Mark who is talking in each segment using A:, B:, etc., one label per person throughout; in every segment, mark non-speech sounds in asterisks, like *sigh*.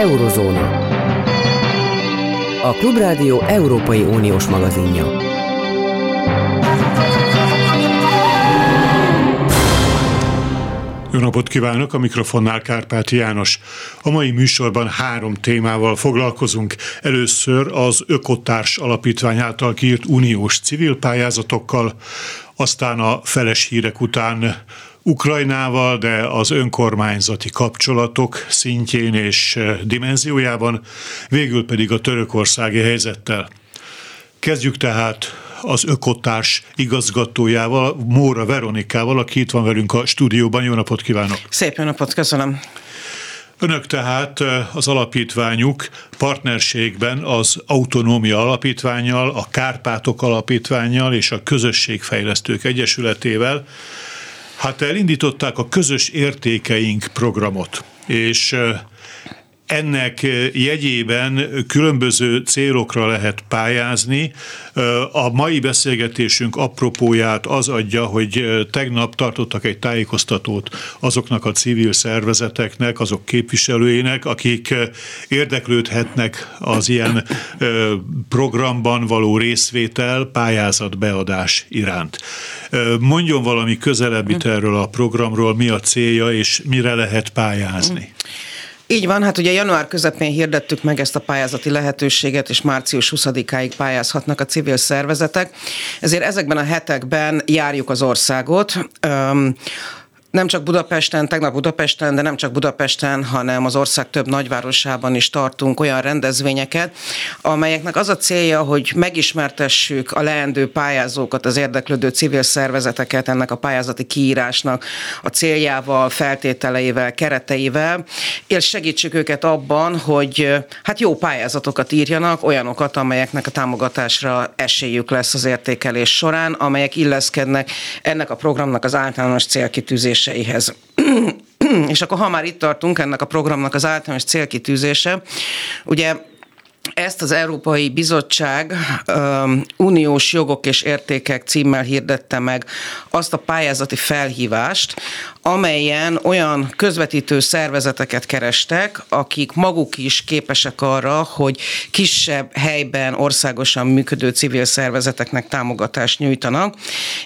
A: Eurozóna. A Klubrádió Európai Uniós magazinja.
B: Jó napot kívánok, a mikrofonnál Kárpáti János. A mai műsorban három témával foglalkozunk. Először az Ökotárs Alapítvány által kiírt uniós civil pályázatokkal, aztán a feles hírek után Ukrajnával, de az önkormányzati kapcsolatok szintjén és dimenziójában, végül pedig a törökországi helyzettel. Kezdjük tehát az Ökotárs igazgatójával, Móra Veronikával, aki itt van velünk a stúdióban. Jó napot kívánok!
C: Szép jó napot, köszönöm!
B: Önök tehát az alapítványuk partnerségben az Autonómia Alapítványjal, a Kárpátok Alapítványjal és a Közösségfejlesztők Egyesületével hát elindították a Közös Értékeink programot, és ennek jegyében különböző célokra lehet pályázni. A mai beszélgetésünk apropóját az adja, hogy tegnap tartottak egy tájékoztatót azoknak a civil szervezeteknek, azok képviselőinek, akik érdeklődhetnek az ilyen programban való részvétel, pályázat beadás iránt. Mondjon valami közelebbit erről a programról, mi a célja és mire lehet pályázni.
C: Így van, hát ugye január közepén hirdettük meg ezt a pályázati lehetőséget, és március 20-áig pályázhatnak a civil szervezetek. Ezért ezekben a hetekben járjuk az országot nem csak Budapesten, tegnap Budapesten, de nem csak Budapesten, hanem az ország több nagyvárosában is tartunk olyan rendezvényeket, amelyeknek az a célja, hogy megismertessük a leendő pályázókat, az érdeklődő civil szervezeteket ennek a pályázati kiírásnak a céljával, feltételeivel, kereteivel, és segítsük őket abban, hogy hát jó pályázatokat írjanak, olyanokat, amelyeknek a támogatásra esélyük lesz az értékelés során, amelyek illeszkednek ennek a programnak az általános célkitűzés célkitűzéseihez. *clears throat* És akkor, ha már itt tartunk, ennek a programnak az általános célkitűzése, ugye ezt az Európai Bizottság um, uniós jogok és értékek címmel hirdette meg azt a pályázati felhívást, amelyen olyan közvetítő szervezeteket kerestek, akik maguk is képesek arra, hogy kisebb helyben országosan működő civil szervezeteknek támogatást nyújtanak,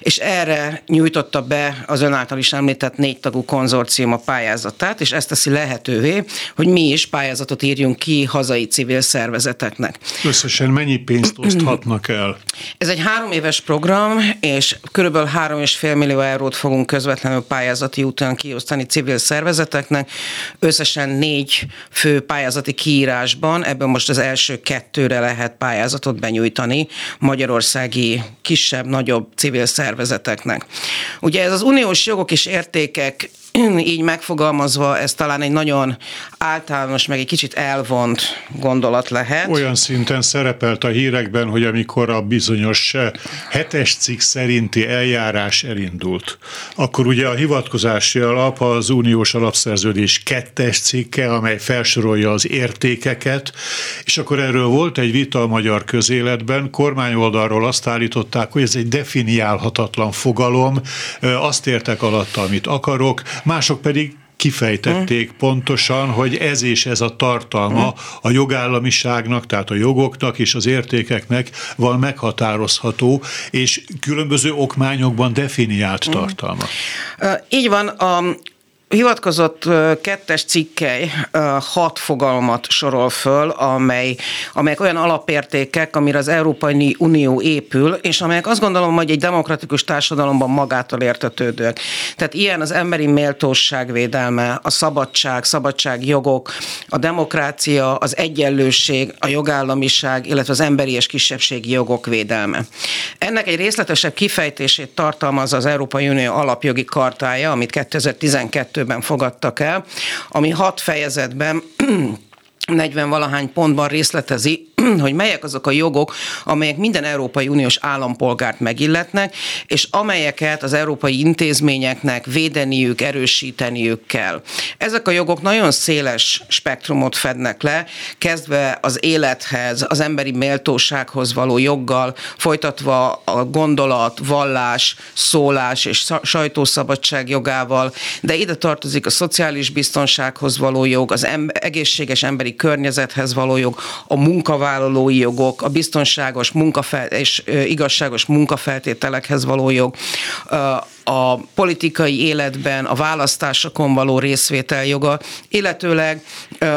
C: és erre nyújtotta be az ön által is említett négy tagú konzorcium a pályázatát, és ezt teszi lehetővé, hogy mi is pályázatot írjunk ki hazai civil szervezeteknek.
B: Összesen mennyi pénzt oszthatnak el?
C: Ez egy három éves program, és körülbelül három és fél millió eurót fogunk közvetlenül pályázati úton kiosztani civil szervezeteknek. Összesen négy fő pályázati kiírásban, ebből most az első kettőre lehet pályázatot benyújtani magyarországi kisebb, nagyobb civil szervezeteknek. Ugye ez az uniós jogok és értékek *clears throat* így megfogalmazva ez talán egy nagyon általános, meg egy kicsit elvont gondolat lehet.
B: Olyan szinten szerepelt a hírekben, hogy amikor a bizonyos eh, hetes cikk szerinti eljárás elindult, akkor ugye a hivatkozási alap az uniós alapszerződés kettes cikke, amely felsorolja az értékeket, és akkor erről volt egy vita a magyar közéletben, kormányoldalról azt állították, hogy ez egy definiálhatatlan fogalom, eh, azt értek alatta, amit akarok, mások pedig kifejtették mm. pontosan, hogy ez és ez a tartalma mm. a jogállamiságnak, tehát a jogoknak és az értékeknek van meghatározható, és különböző okmányokban definiált mm. tartalma.
C: Így van, a hivatkozott kettes cikkely hat fogalmat sorol föl, amely, amelyek olyan alapértékek, amire az Európai Unió épül, és amelyek azt gondolom, hogy egy demokratikus társadalomban magától értetődőek. Tehát ilyen az emberi méltóság védelme, a szabadság, szabadságjogok, a demokrácia, az egyenlőség, a jogállamiság, illetve az emberi és kisebbségi jogok védelme. Ennek egy részletesebb kifejtését tartalmaz az Európai Unió alapjogi kartája, amit 2012 2022-ben fogadtak el, ami hat fejezetben 40 valahány pontban részletezi, *clears throat* hogy melyek azok a jogok, amelyek minden Európai Uniós állampolgárt megilletnek, és amelyeket az európai intézményeknek védeniük, erősíteniük kell. Ezek a jogok nagyon széles spektrumot fednek le, kezdve az élethez, az emberi méltósághoz való joggal, folytatva a gondolat, vallás, szólás és sajtószabadság jogával, de ide tartozik a szociális biztonsághoz való jog, az egészséges emberi környezethez való jog, a munkavállalói jogok, a biztonságos munkafel- és igazságos munkafeltételekhez való jog, a politikai életben a választásokon való részvétel joga, illetőleg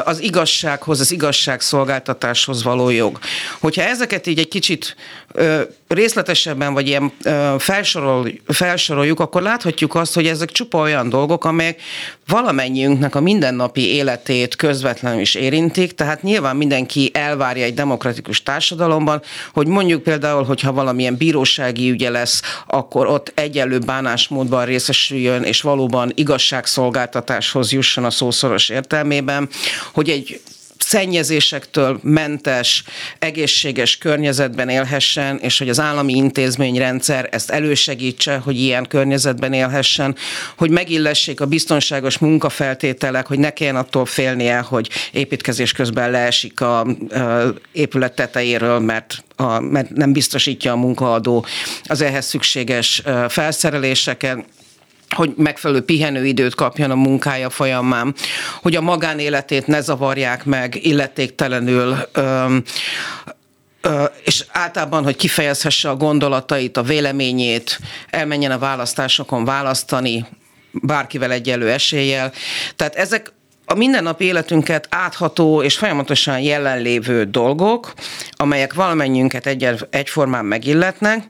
C: az igazsághoz, az igazságszolgáltatáshoz való jog. Hogyha ezeket így egy kicsit részletesebben, vagy ilyen felsorol, felsoroljuk, akkor láthatjuk azt, hogy ezek csupa olyan dolgok, amelyek valamennyiünknek a mindennapi életét közvetlenül is érintik, tehát nyilván mindenki elvárja egy demokratikus társadalomban, hogy mondjuk például, hogyha valamilyen bírósági ügye lesz, akkor ott egyenlő bánásmódban részesüljön, és valóban igazságszolgáltatáshoz jusson a szószoros értelmében, hogy egy szennyezésektől mentes, egészséges környezetben élhessen, és hogy az állami intézményrendszer ezt elősegítse, hogy ilyen környezetben élhessen, hogy megillessék a biztonságos munkafeltételek, hogy ne kelljen attól félnie, hogy építkezés közben leesik a, a épület tetejéről, mert a, mert nem biztosítja a munkaadó az ehhez szükséges felszereléseket, hogy megfelelő pihenőidőt kapjon a munkája folyamán, hogy a magánéletét ne zavarják meg illetéktelenül, és általában, hogy kifejezhesse a gondolatait, a véleményét, elmenjen a választásokon választani, bárkivel egyelő eséllyel. Tehát ezek a mindennapi életünket átható és folyamatosan jelenlévő dolgok, amelyek valamennyiünket egy, egyformán megilletnek,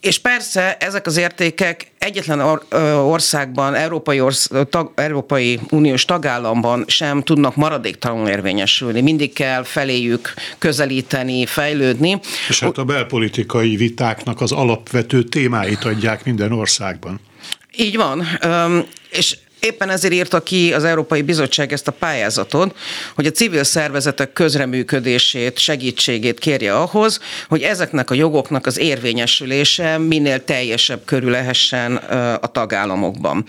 C: és persze ezek az értékek egyetlen országban, Európai, orsz, tag, Európai Uniós tagállamban sem tudnak maradéktalanul érvényesülni. Mindig kell feléjük közelíteni, fejlődni.
B: És hát a belpolitikai vitáknak az alapvető témáit adják minden országban.
C: Így van, és Éppen ezért írta ki az Európai Bizottság ezt a pályázatot, hogy a civil szervezetek közreműködését, segítségét kérje ahhoz, hogy ezeknek a jogoknak az érvényesülése minél teljesebb körül lehessen a tagállamokban.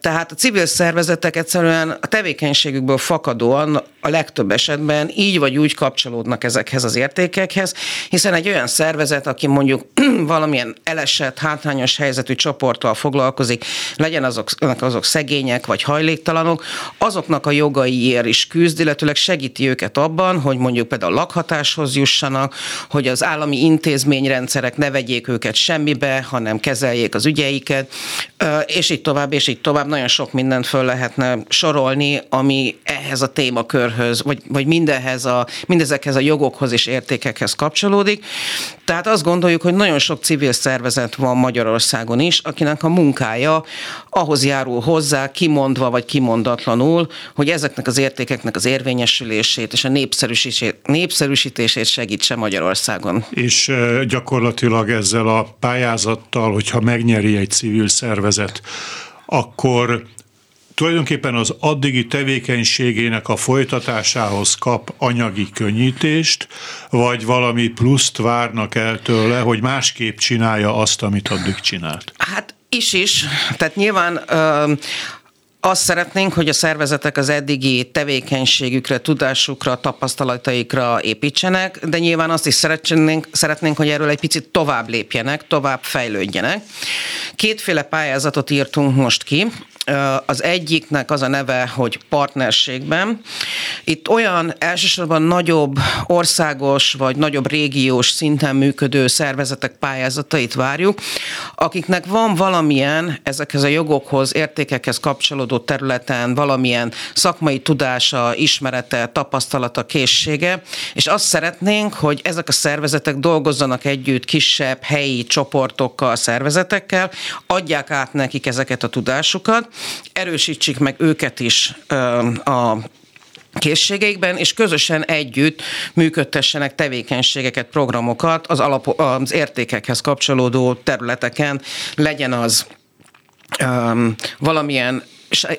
C: Tehát a civil szervezetek egyszerűen a tevékenységükből fakadóan a legtöbb esetben így vagy úgy kapcsolódnak ezekhez az értékekhez, hiszen egy olyan szervezet, aki mondjuk *clears throat* valamilyen elesett, hátrányos helyzetű csoporttal foglalkozik, legyen azok, azok szegények vagy hajléktalanok, azoknak a jogaiért is küzd, illetőleg segíti őket abban, hogy mondjuk például lakhatáshoz jussanak, hogy az állami intézményrendszerek ne vegyék őket semmibe, hanem kezeljék az ügyeiket, és így tovább, és így tovább. Nagyon sok mindent föl lehetne sorolni, ami ehhez a témakörhöz, vagy, vagy mindenhez a, mindezekhez a jogokhoz és értékekhez kapcsolódik. Tehát azt gondoljuk, hogy nagyon sok civil szervezet van Magyarországon is, akinek a munkája ahhoz járul hozzá, kimondva vagy kimondatlanul, hogy ezeknek az értékeknek az érvényesülését és a népszerűsítését, népszerűsítését segítse Magyarországon.
B: És gyakorlatilag ezzel a pályázattal, hogyha megnyeri egy civil szervezet, akkor tulajdonképpen az addigi tevékenységének a folytatásához kap anyagi könnyítést, vagy valami pluszt várnak el tőle, hogy másképp csinálja azt, amit addig csinált?
C: Hát is is. Tehát nyilván azt szeretnénk, hogy a szervezetek az eddigi tevékenységükre, tudásukra, tapasztalataikra építsenek, de nyilván azt is szeretnénk, szeretnénk, hogy erről egy picit tovább lépjenek, tovább fejlődjenek. Kétféle pályázatot írtunk most ki. Az egyiknek az a neve, hogy partnerségben. Itt olyan elsősorban nagyobb országos vagy nagyobb régiós szinten működő szervezetek pályázatait várjuk, akiknek van valamilyen ezekhez a jogokhoz, értékekhez kapcsolódó területen valamilyen szakmai tudása, ismerete, tapasztalata, készsége, és azt szeretnénk, hogy ezek a szervezetek dolgozzanak együtt kisebb helyi csoportokkal, szervezetekkel, adják át nekik ezeket a tudásukat, erősítsék meg őket is a készségeikben, és közösen együtt működtessenek tevékenységeket, programokat az, alap, az értékekhez kapcsolódó területeken, legyen az um, valamilyen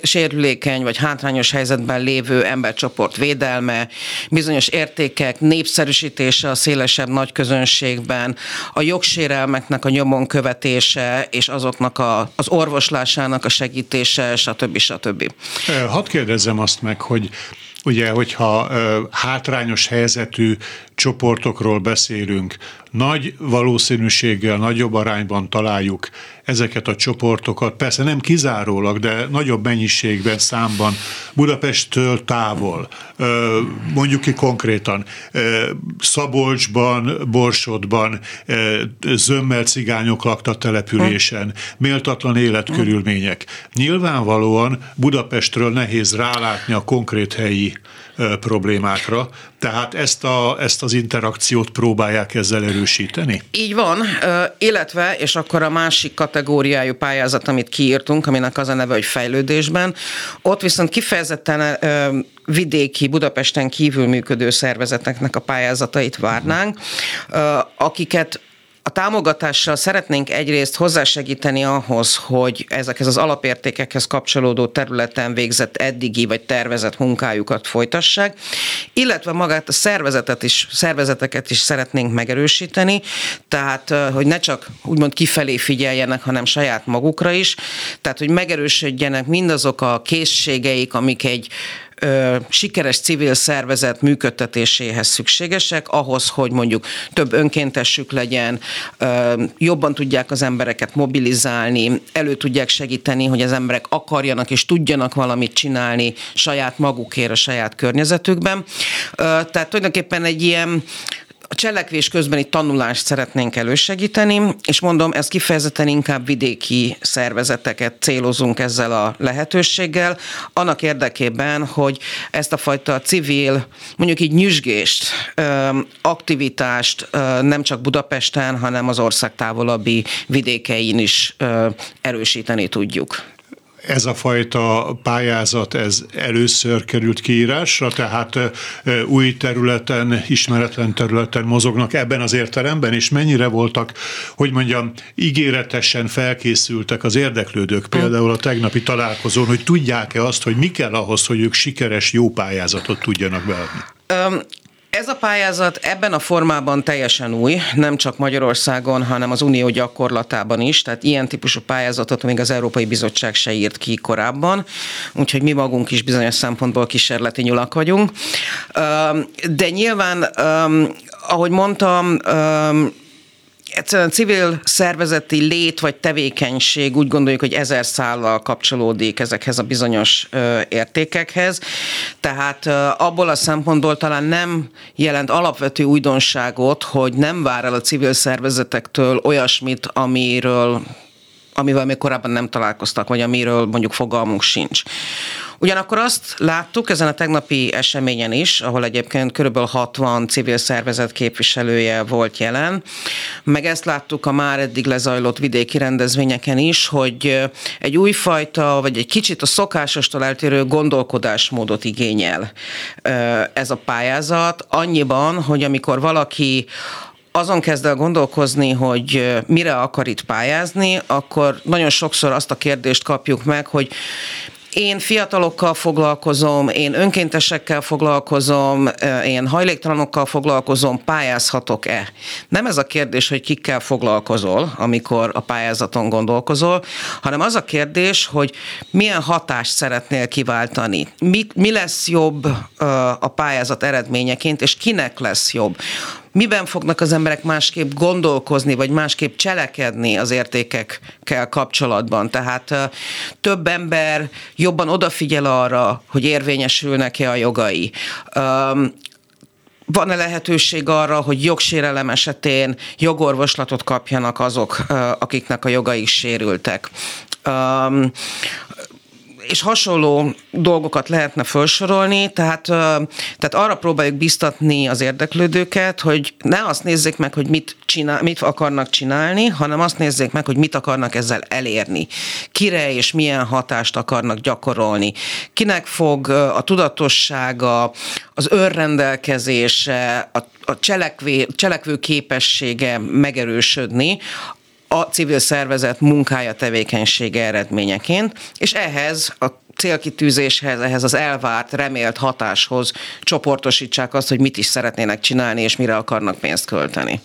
C: sérülékeny vagy hátrányos helyzetben lévő embercsoport védelme, bizonyos értékek népszerűsítése a szélesebb nagy közönségben, a jogsérelmeknek a nyomon követése és azoknak a, az orvoslásának a segítése, stb. stb.
B: Hadd kérdezzem azt meg, hogy Ugye, hogyha ö, hátrányos helyzetű csoportokról beszélünk, nagy valószínűséggel, nagyobb arányban találjuk ezeket a csoportokat, persze nem kizárólag, de nagyobb mennyiségben, számban Budapesttől távol, mondjuk ki konkrétan, Szabolcsban, Borsodban, zömmel cigányok lakta településen, méltatlan életkörülmények. Nyilvánvalóan Budapestről nehéz rálátni a konkrét helyi problémákra, tehát ezt, a, ezt az interakciót próbálják ezzel erősíteni?
C: Így van, illetve, és akkor a másik kategóriájú pályázat, amit kiírtunk, aminek az a neve, hogy fejlődésben, ott viszont kifejezetten vidéki, Budapesten kívül működő szervezeteknek a pályázatait várnánk, akiket a támogatással szeretnénk egyrészt hozzásegíteni ahhoz, hogy ezekhez az alapértékekhez kapcsolódó területen végzett eddigi vagy tervezett munkájukat folytassák, illetve magát a szervezetet is, szervezeteket is szeretnénk megerősíteni, tehát hogy ne csak úgymond kifelé figyeljenek, hanem saját magukra is, tehát hogy megerősödjenek mindazok a készségeik, amik egy ö, sikeres civil szervezet működtetéséhez szükségesek, ahhoz, hogy mondjuk több önkéntesük legyen, ö, jobban tudják az embereket mobilizálni, elő tudják segíteni, hogy az emberek akarjanak és tudjanak valamit csinálni saját magukért a saját környezetükben. Ö, tehát tulajdonképpen egy ilyen a cselekvés közbeni tanulást szeretnénk elősegíteni, és mondom, ez kifejezetten inkább vidéki szervezeteket célozunk ezzel a lehetőséggel, annak érdekében, hogy ezt a fajta civil, mondjuk így nyüzsgést, aktivitást nem csak Budapesten, hanem az ország távolabbi vidékein is erősíteni tudjuk
B: ez a fajta pályázat, ez először került kiírásra, tehát új területen, ismeretlen területen mozognak ebben az értelemben, és mennyire voltak, hogy mondjam, ígéretesen felkészültek az érdeklődők, például a tegnapi találkozón, hogy tudják-e azt, hogy mi kell ahhoz, hogy ők sikeres, jó pályázatot tudjanak beadni? Um,
C: ez a pályázat ebben a formában teljesen új, nem csak Magyarországon, hanem az unió gyakorlatában is, tehát ilyen típusú pályázatot még az Európai Bizottság se írt ki korábban, úgyhogy mi magunk is bizonyos szempontból kísérleti nyulak vagyunk. De nyilván, ahogy mondtam, egyszerűen civil szervezeti lét vagy tevékenység úgy gondoljuk, hogy ezer szállal kapcsolódik ezekhez a bizonyos értékekhez. Tehát abból a szempontból talán nem jelent alapvető újdonságot, hogy nem vár el a civil szervezetektől olyasmit, amiről amivel még korábban nem találkoztak, vagy amiről mondjuk fogalmunk sincs. Ugyanakkor azt láttuk ezen a tegnapi eseményen is, ahol egyébként kb. 60 civil szervezet képviselője volt jelen, meg ezt láttuk a már eddig lezajlott vidéki rendezvényeken is, hogy egy újfajta, vagy egy kicsit a szokásostól eltérő gondolkodásmódot igényel ez a pályázat, annyiban, hogy amikor valaki azon kezd el gondolkozni, hogy mire akar itt pályázni, akkor nagyon sokszor azt a kérdést kapjuk meg, hogy én fiatalokkal foglalkozom, én önkéntesekkel foglalkozom, én hajléktalanokkal foglalkozom, pályázhatok-e? Nem ez a kérdés, hogy kikkel foglalkozol, amikor a pályázaton gondolkozol, hanem az a kérdés, hogy milyen hatást szeretnél kiváltani. Mi, mi lesz jobb a pályázat eredményeként, és kinek lesz jobb? Miben fognak az emberek másképp gondolkozni, vagy másképp cselekedni az értékekkel kapcsolatban. Tehát több ember jobban odafigyel arra, hogy érvényesülnek-e a jogai van-e lehetőség arra, hogy jogsérelem esetén jogorvoslatot kapjanak azok, akiknek a jogai sérültek? És hasonló dolgokat lehetne felsorolni, tehát, tehát arra próbáljuk biztatni az érdeklődőket, hogy ne azt nézzék meg, hogy mit, csinál, mit akarnak csinálni, hanem azt nézzék meg, hogy mit akarnak ezzel elérni. Kire és milyen hatást akarnak gyakorolni. Kinek fog a tudatossága, az önrendelkezése, a, a cselekvő, cselekvő képessége megerősödni, a civil szervezet munkája, tevékenysége eredményeként, és ehhez a célkitűzéshez, ehhez az elvárt, remélt hatáshoz csoportosítsák azt, hogy mit is szeretnének csinálni, és mire akarnak pénzt költeni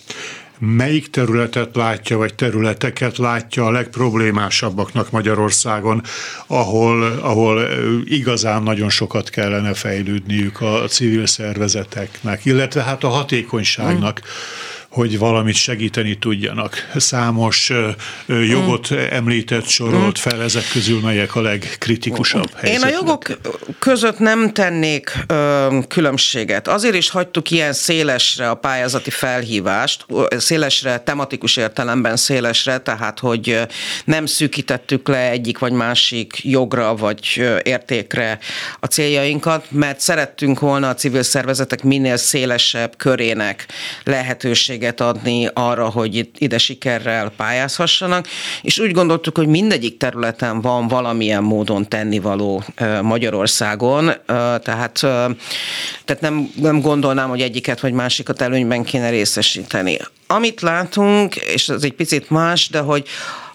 B: melyik területet látja, vagy területeket látja a legproblémásabbaknak Magyarországon, ahol, ahol igazán nagyon sokat kellene fejlődniük a civil szervezeteknek, illetve hát a hatékonyságnak. Hmm hogy valamit segíteni tudjanak. Számos jogot mm. említett, sorolt mm. fel, ezek közül melyek a legkritikusabb helyzetnek?
C: Én a jogok között nem tennék ö, különbséget. Azért is hagytuk ilyen szélesre a pályázati felhívást, szélesre, tematikus értelemben szélesre, tehát hogy nem szűkítettük le egyik vagy másik jogra vagy értékre a céljainkat, mert szerettünk volna a civil szervezetek minél szélesebb körének lehetőséget adni arra, hogy ide sikerrel pályázhassanak, és úgy gondoltuk, hogy mindegyik területen van valamilyen módon tennivaló Magyarországon, tehát, tehát nem, nem gondolnám, hogy egyiket vagy másikat előnyben kéne részesíteni. Amit látunk, és ez egy picit más, de hogy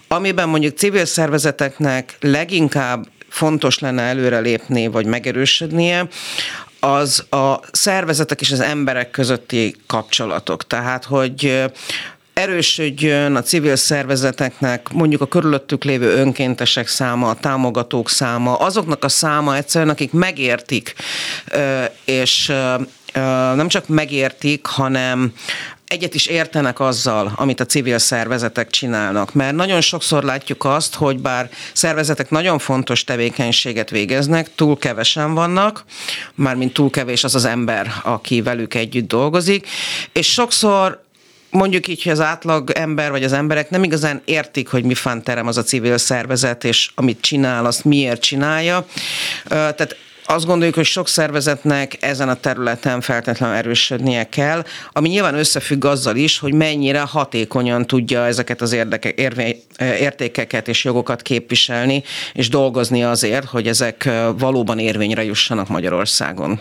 C: amiben mondjuk civil szervezeteknek leginkább fontos lenne előrelépni, vagy megerősödnie, az a szervezetek és az emberek közötti kapcsolatok. Tehát, hogy erősödjön a civil szervezeteknek, mondjuk a körülöttük lévő önkéntesek száma, a támogatók száma, azoknak a száma egyszerűen, akik megértik, és nem csak megértik, hanem egyet is értenek azzal, amit a civil szervezetek csinálnak, mert nagyon sokszor látjuk azt, hogy bár szervezetek nagyon fontos tevékenységet végeznek, túl kevesen vannak, mármint túl kevés az az ember, aki velük együtt dolgozik, és sokszor mondjuk így, hogy az átlag ember vagy az emberek nem igazán értik, hogy mi terem az a civil szervezet, és amit csinál, azt miért csinálja. Tehát azt gondoljuk, hogy sok szervezetnek ezen a területen feltétlenül erősödnie kell, ami nyilván összefügg azzal is, hogy mennyire hatékonyan tudja ezeket az érdeke, érvé, értékeket és jogokat képviselni, és dolgozni azért, hogy ezek valóban érvényre jussanak Magyarországon.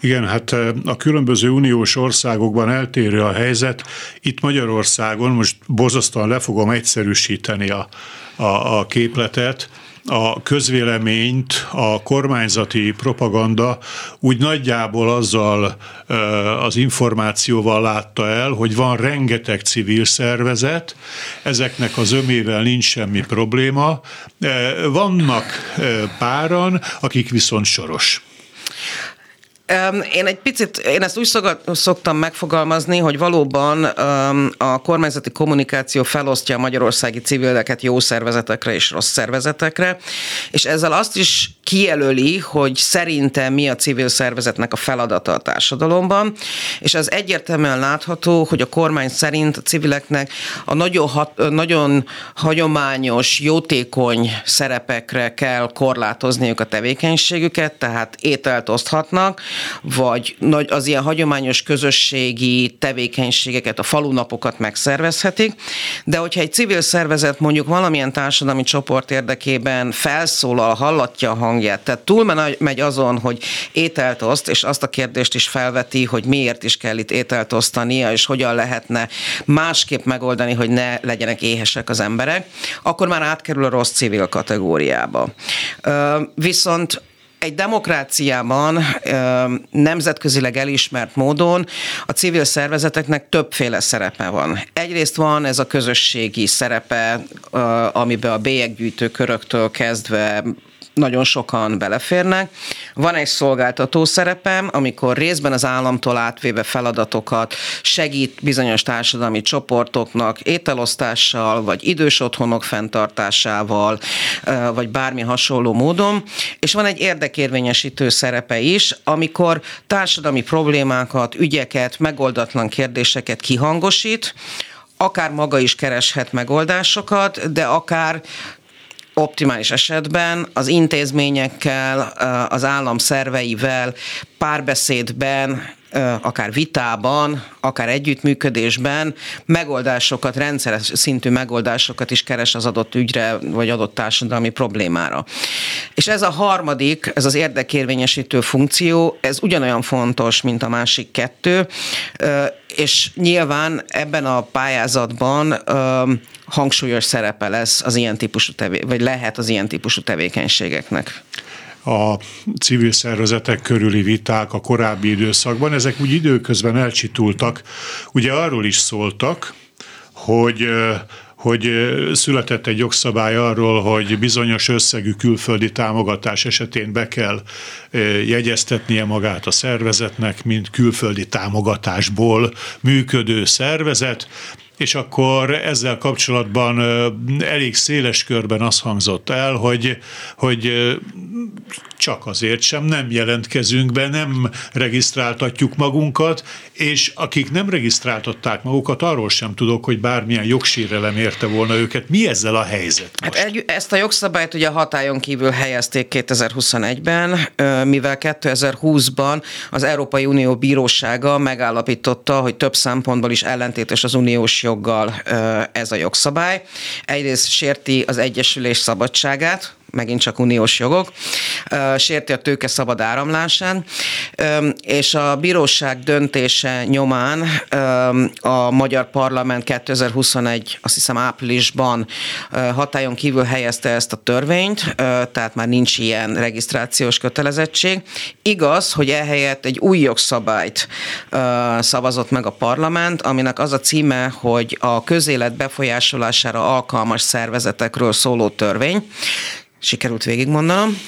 B: Igen, hát a különböző uniós országokban eltérő a helyzet. Itt Magyarországon, most borzasztóan le fogom egyszerűsíteni a, a, a képletet, a közvéleményt a kormányzati propaganda úgy nagyjából azzal az információval látta el, hogy van rengeteg civil szervezet, ezeknek az ömével nincs semmi probléma, vannak páran, akik viszont soros.
C: Én egy picit, én ezt úgy szoktam megfogalmazni, hogy valóban a kormányzati kommunikáció felosztja a magyarországi civileket jó szervezetekre és rossz szervezetekre, és ezzel azt is kijelöli, hogy szerintem mi a civil szervezetnek a feladata a társadalomban, és az egyértelműen látható, hogy a kormány szerint a civileknek a nagyon, hat, nagyon hagyományos, jótékony szerepekre kell korlátozniuk a tevékenységüket, tehát ételt oszthatnak, vagy nagy, az ilyen hagyományos közösségi tevékenységeket, a falunapokat megszervezhetik, de hogyha egy civil szervezet mondjuk valamilyen társadalmi csoport érdekében felszólal, hallatja a hangját, tehát túl megy azon, hogy ételt oszt, és azt a kérdést is felveti, hogy miért is kell itt ételt osztania, és hogyan lehetne másképp megoldani, hogy ne legyenek éhesek az emberek, akkor már átkerül a rossz civil kategóriába. Viszont egy demokráciában nemzetközileg elismert módon a civil szervezeteknek többféle szerepe van. Egyrészt van ez a közösségi szerepe, amiben a bélyeggyűjtő köröktől kezdve nagyon sokan beleférnek. Van egy szolgáltató szerepem, amikor részben az államtól átvéve feladatokat segít bizonyos társadalmi csoportoknak ételosztással, vagy idős otthonok fenntartásával, vagy bármi hasonló módon. És van egy érdekérvényesítő szerepe is, amikor társadalmi problémákat, ügyeket, megoldatlan kérdéseket kihangosít, akár maga is kereshet megoldásokat, de akár optimális esetben az intézményekkel, az állam szerveivel párbeszédben akár vitában, akár együttműködésben megoldásokat, rendszeres szintű megoldásokat is keres az adott ügyre, vagy adott társadalmi problémára. És ez a harmadik, ez az érdekérvényesítő funkció, ez ugyanolyan fontos, mint a másik kettő, és nyilván ebben a pályázatban hangsúlyos szerepe lesz az ilyen típusú tevé- vagy lehet az ilyen típusú tevékenységeknek
B: a civil szervezetek körüli viták a korábbi időszakban, ezek úgy időközben elcsitultak. Ugye arról is szóltak, hogy hogy született egy jogszabály arról, hogy bizonyos összegű külföldi támogatás esetén be kell jegyeztetnie magát a szervezetnek, mint külföldi támogatásból működő szervezet, és akkor ezzel kapcsolatban elég széles körben az hangzott el, hogy, hogy csak azért sem nem jelentkezünk be, nem regisztráltatjuk magunkat, és akik nem regisztráltatták magukat, arról sem tudok, hogy bármilyen jogsérelem érte volna őket. Mi ezzel a helyzet
C: most? Hát egy, ezt a jogszabályt ugye a hatályon kívül helyezték 2021-ben, mivel 2020-ban az Európai Unió Bírósága megállapította, hogy több szempontból is ellentétes az uniós joggal ez a jogszabály. Egyrészt sérti az egyesülés szabadságát, megint csak uniós jogok, sérti a tőke szabad áramlásán, és a bíróság döntése nyomán a Magyar Parlament 2021, azt hiszem áprilisban hatályon kívül helyezte ezt a törvényt, tehát már nincs ilyen regisztrációs kötelezettség. Igaz, hogy ehelyett egy új jogszabályt szavazott meg a parlament, aminek az a címe, hogy a közélet befolyásolására alkalmas szervezetekről szóló törvény sikerült végigmondanom,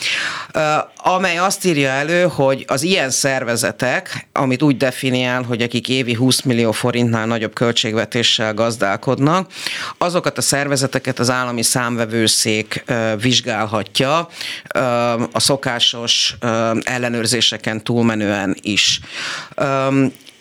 C: amely azt írja elő, hogy az ilyen szervezetek, amit úgy definiál, hogy akik évi 20 millió forintnál nagyobb költségvetéssel gazdálkodnak, azokat a szervezeteket az állami számvevőszék vizsgálhatja a szokásos ellenőrzéseken túlmenően is.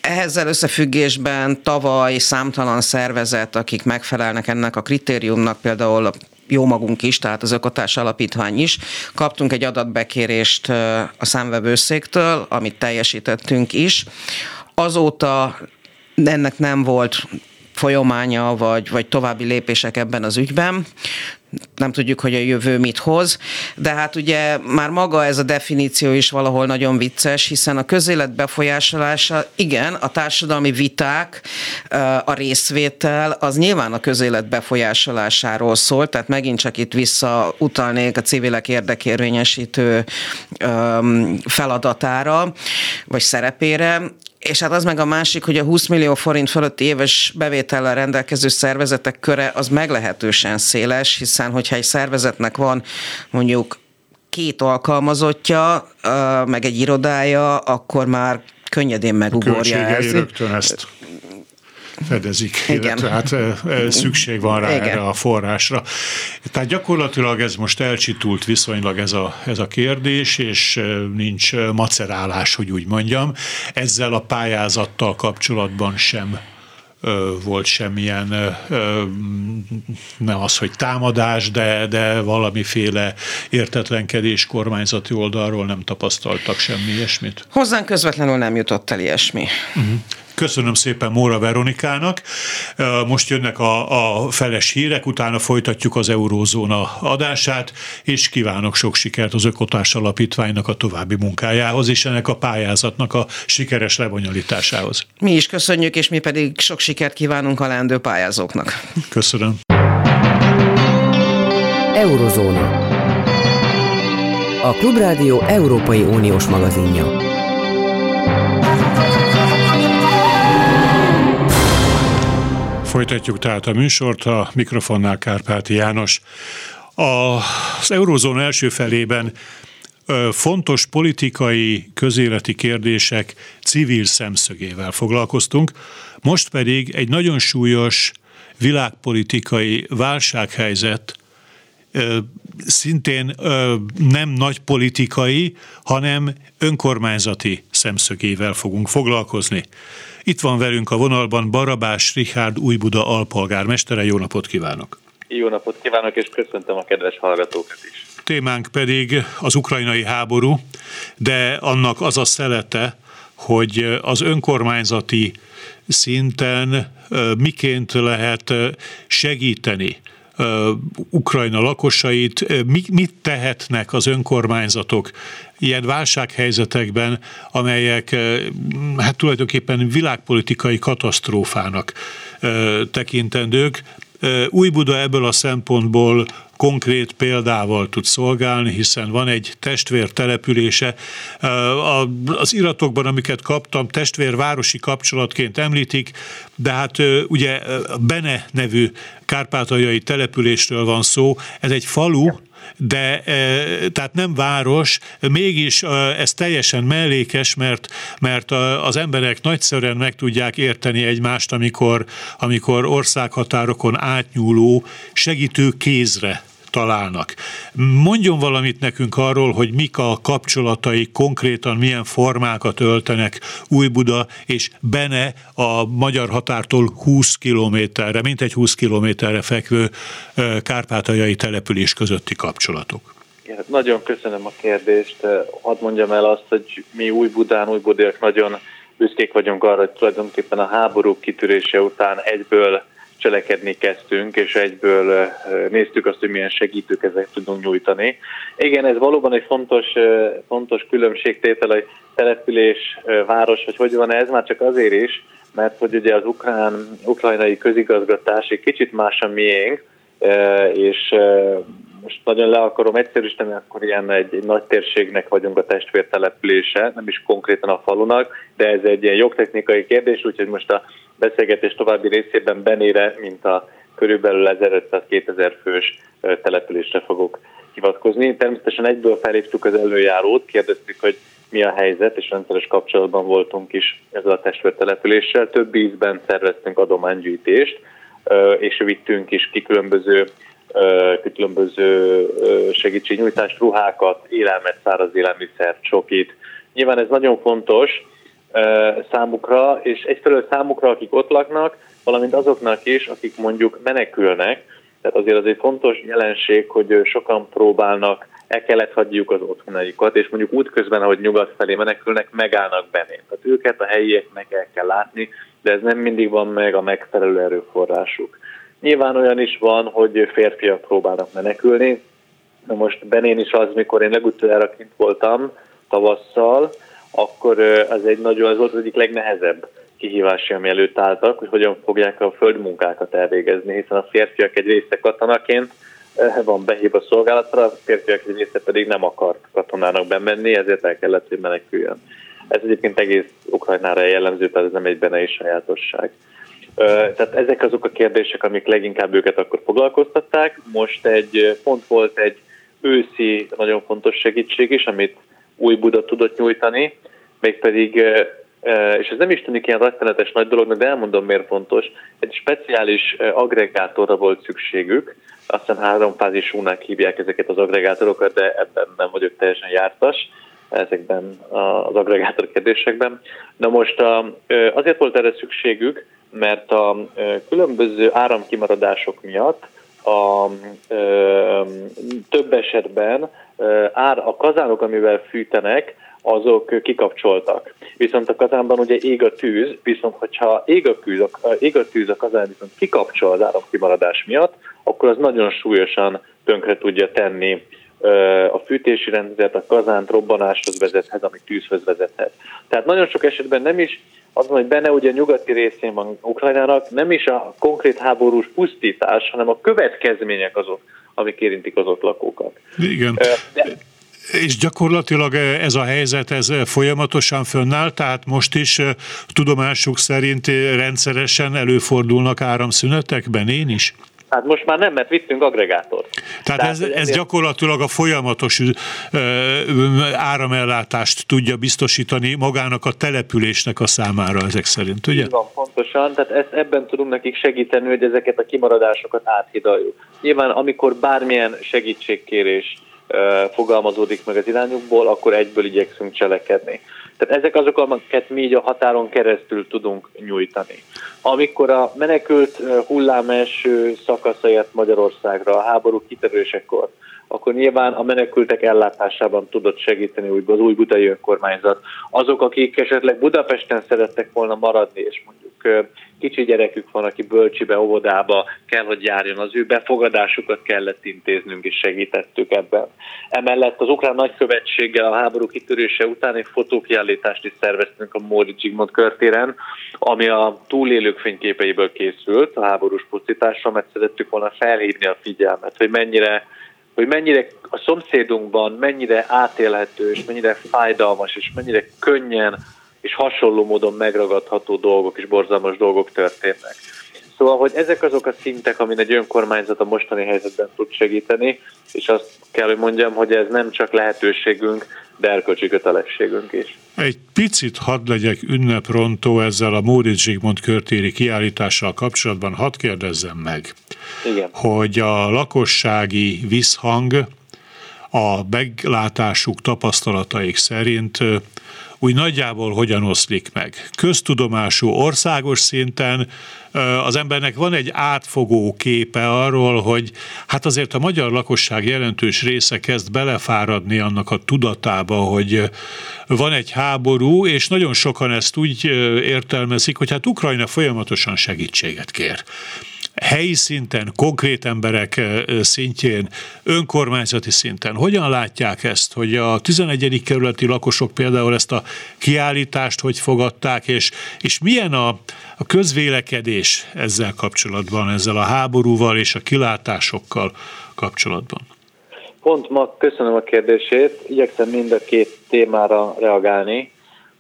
C: Ehhezzel összefüggésben tavaly számtalan szervezet, akik megfelelnek ennek a kritériumnak, például jó magunk is, tehát az Ökotárs Alapítvány is. Kaptunk egy adatbekérést a számvevőszéktől, amit teljesítettünk is. Azóta ennek nem volt folyamánya, vagy, vagy további lépések ebben az ügyben nem tudjuk, hogy a jövő mit hoz, de hát ugye már maga ez a definíció is valahol nagyon vicces, hiszen a közélet befolyásolása, igen, a társadalmi viták, a részvétel, az nyilván a közélet befolyásolásáról szól, tehát megint csak itt visszautalnék a civilek érdekérvényesítő feladatára, vagy szerepére, és hát az meg a másik, hogy a 20 millió forint fölötti éves bevétellel rendelkező szervezetek köre az meglehetősen széles, hiszen hogyha egy szervezetnek van mondjuk két alkalmazottja, meg egy irodája, akkor már könnyedén megugorja
B: ez. rögtön ezt fedezik, Igen. illetve hát szükség van rá Igen. erre a forrásra. Tehát gyakorlatilag ez most elcsitult viszonylag ez a, ez a kérdés, és nincs macerálás, hogy úgy mondjam. Ezzel a pályázattal kapcsolatban sem volt semmilyen, nem az, hogy támadás, de, de valamiféle értetlenkedés kormányzati oldalról nem tapasztaltak semmi ilyesmit?
C: Hozzánk közvetlenül nem jutott el ilyesmi. Uh-huh.
B: Köszönöm szépen Móra Veronikának. Most jönnek a, a feles hírek, utána folytatjuk az Eurózóna adását, és kívánok sok sikert az Ökotárs Alapítványnak a további munkájához, és ennek a pályázatnak a sikeres lebonyolításához.
C: Mi is köszönjük, és mi pedig sok sikert kívánunk a leendő pályázóknak.
B: Köszönöm.
A: Eurozóna. A Klubrádió Európai Uniós magazinja.
B: Folytatjuk tehát a műsort, a mikrofonnál Kárpáti János. Az eurózóna első felében fontos politikai, közéleti kérdések civil szemszögével foglalkoztunk, most pedig egy nagyon súlyos világpolitikai válsághelyzet szintén nem nagy politikai, hanem önkormányzati szemszögével fogunk foglalkozni. Itt van velünk a vonalban Barabás Richard Újbuda alpolgármestere. Jó napot kívánok!
D: Jó napot kívánok, és köszöntöm a kedves hallgatókat is.
B: Témánk pedig az ukrajnai háború, de annak az a szelete, hogy az önkormányzati szinten miként lehet segíteni Ukrajna lakosait, mit tehetnek az önkormányzatok ilyen válsághelyzetekben, amelyek hát tulajdonképpen világpolitikai katasztrófának tekintendők. Új Buda ebből a szempontból konkrét példával tud szolgálni, hiszen van egy testvér települése. Az iratokban, amiket kaptam, testvérvárosi kapcsolatként említik, de hát ugye Bene nevű kárpátaljai településről van szó, ez egy falu, de e, tehát nem város, mégis e, ez teljesen mellékes, mert, mert az emberek nagyszerűen meg tudják érteni egymást, amikor, amikor országhatárokon átnyúló segítő kézre találnak. Mondjon valamit nekünk arról, hogy mik a kapcsolatai, konkrétan milyen formákat öltenek Új-Buda és Bene a magyar határtól 20 kilométerre, mintegy 20 kilométerre fekvő kárpátaljai település közötti kapcsolatok.
D: Hát nagyon köszönöm a kérdést. Hadd mondjam el azt, hogy mi Új-Budán, Új-Budiak nagyon büszkék vagyunk arra, hogy tulajdonképpen a háború kitörése után egyből cselekedni kezdtünk, és egyből néztük azt, hogy milyen segítőkezet tudunk nyújtani. Igen, ez valóban egy fontos, fontos különbségtétel, hogy település, város, hogy hogy van ez, már csak azért is, mert hogy ugye az ukrán, ukrajnai közigazgatás egy kicsit más a miénk, és most nagyon le akarom egyszerűsíteni, akkor ilyen egy, egy nagy térségnek vagyunk a testvértelepülése, nem is konkrétan a falunak, de ez egy ilyen jogtechnikai kérdés, úgyhogy most a beszélgetés további részében Benére, mint a körülbelül 1500-2000 fős településre fogok hivatkozni. Természetesen egyből felhívtuk az előjárót, kérdeztük, hogy mi a helyzet, és rendszeres kapcsolatban voltunk is ezzel a testvértelepüléssel. Több ízben szerveztünk adománygyűjtést, és vittünk is ki különböző különböző segítségnyújtást, ruhákat, élelmet, száraz élelmiszert, csokit. Nyilván ez nagyon fontos számukra, és egyfelől számukra, akik ott laknak, valamint azoknak is, akik mondjuk menekülnek, tehát azért az egy fontos jelenség, hogy sokan próbálnak, el kellett hagyjuk az otthonaikat, és mondjuk útközben, ahogy nyugat felé menekülnek, megállnak bennén. Tehát őket a helyieknek el kell látni, de ez nem mindig van meg a megfelelő erőforrásuk. Nyilván olyan is van, hogy férfiak próbálnak menekülni. Na most Benén is az, mikor én legutoljára kint voltam tavasszal, akkor az egy nagyon, ez volt az egyik legnehezebb kihívás, ami előtt álltak, hogy hogyan fogják a földmunkákat elvégezni, hiszen a férfiak egy része katonaként van behív a szolgálatra, a férfiak egy része pedig nem akart katonának bemenni, ezért el kellett, hogy meneküljön. Ez egyébként egész Ukrajnára jellemző, tehát ez nem egy benne is sajátosság. Tehát ezek azok a kérdések, amik leginkább őket akkor foglalkoztatták. Most egy pont volt egy őszi nagyon fontos segítség is, amit új Buda tudott nyújtani, mégpedig, és ez nem is tűnik ilyen rettenetes nagy dolognak, de elmondom miért fontos, egy speciális agregátorra volt szükségük, aztán háromfázisúnak hívják ezeket az agregátorokat, de ebben nem vagyok teljesen jártas ezekben az agregátor kérdésekben. Na most azért volt erre szükségük, mert a különböző áramkimaradások miatt a ö, több esetben ár, a kazánok, amivel fűtenek, azok kikapcsoltak. Viszont a kazánban ugye ég a tűz, viszont hogyha ég a, tűz, a, ég a tűz a kazán viszont kikapcsol az áramkimaradás miatt, akkor az nagyon súlyosan tönkre tudja tenni a fűtési rendszert, a kazánt robbanáshoz vezethet, ami tűzhöz vezethet. Tehát nagyon sok esetben nem is az hogy benne ugye a nyugati részén van Ukrajnának, nem is a konkrét háborús pusztítás, hanem a következmények azok, amik érintik az ott lakókat.
B: Igen. De, és gyakorlatilag ez a helyzet, ez folyamatosan fönnáll, tehát most is tudomásuk szerint rendszeresen előfordulnak áramszünetekben, én is?
D: Hát most már nem, mert vittünk agregátort.
B: Tehát, Tehát ez, ez gyakorlatilag a folyamatos ö, áramellátást tudja biztosítani magának a településnek a számára ezek szerint, ugye?
D: Így van, pontosan. Tehát ezt, ebben tudunk nekik segíteni, hogy ezeket a kimaradásokat áthidaljuk. Nyilván, amikor bármilyen segítségkérés fogalmazódik meg az irányukból, akkor egyből igyekszünk cselekedni. Tehát ezek azok, amiket mi így a határon keresztül tudunk nyújtani. Amikor a menekült hullám első szakaszaiért Magyarországra a háború kitörésekor, akkor nyilván a menekültek ellátásában tudott segíteni az új budai önkormányzat. Azok, akik esetleg Budapesten szerettek volna maradni, és mondjuk kicsi gyerekük van, aki bölcsibe, óvodába kell, hogy járjon, az ő befogadásukat kellett intéznünk, és segítettük ebben. Emellett az ukrán nagykövetséggel a háború kitörése után egy fotókiállítást is szerveztünk a Móri Zsigmond körtéren, ami a túlélők fényképeiből készült, a háborús pusztításra, mert szerettük volna felhívni a figyelmet, hogy mennyire hogy mennyire a szomszédunkban mennyire átélhető, és mennyire fájdalmas, és mennyire könnyen és hasonló módon megragadható dolgok és borzalmas dolgok történnek. Szóval, hogy ezek azok a szintek, amin egy önkormányzat a mostani helyzetben tud segíteni, és azt kell, hogy mondjam, hogy ez nem csak lehetőségünk, de erkölcsi kötelességünk is.
B: Egy picit hadd legyek ünneprontó ezzel a Móricz Zsigmond körtéri kiállítással kapcsolatban, hadd kérdezzem meg, Igen. hogy a lakossági visszhang a meglátásuk, tapasztalataik szerint úgy nagyjából hogyan oszlik meg. Köztudomású országos szinten az embernek van egy átfogó képe arról, hogy hát azért a magyar lakosság jelentős része kezd belefáradni annak a tudatába, hogy van egy háború, és nagyon sokan ezt úgy értelmezik, hogy hát Ukrajna folyamatosan segítséget kér helyi szinten, konkrét emberek szintjén, önkormányzati szinten. Hogyan látják ezt, hogy a 11. kerületi lakosok például ezt a kiállítást hogy fogadták, és, és milyen a, a közvélekedés ezzel kapcsolatban, ezzel a háborúval és a kilátásokkal kapcsolatban?
D: Pont ma köszönöm a kérdését, igyekszem mind a két témára reagálni.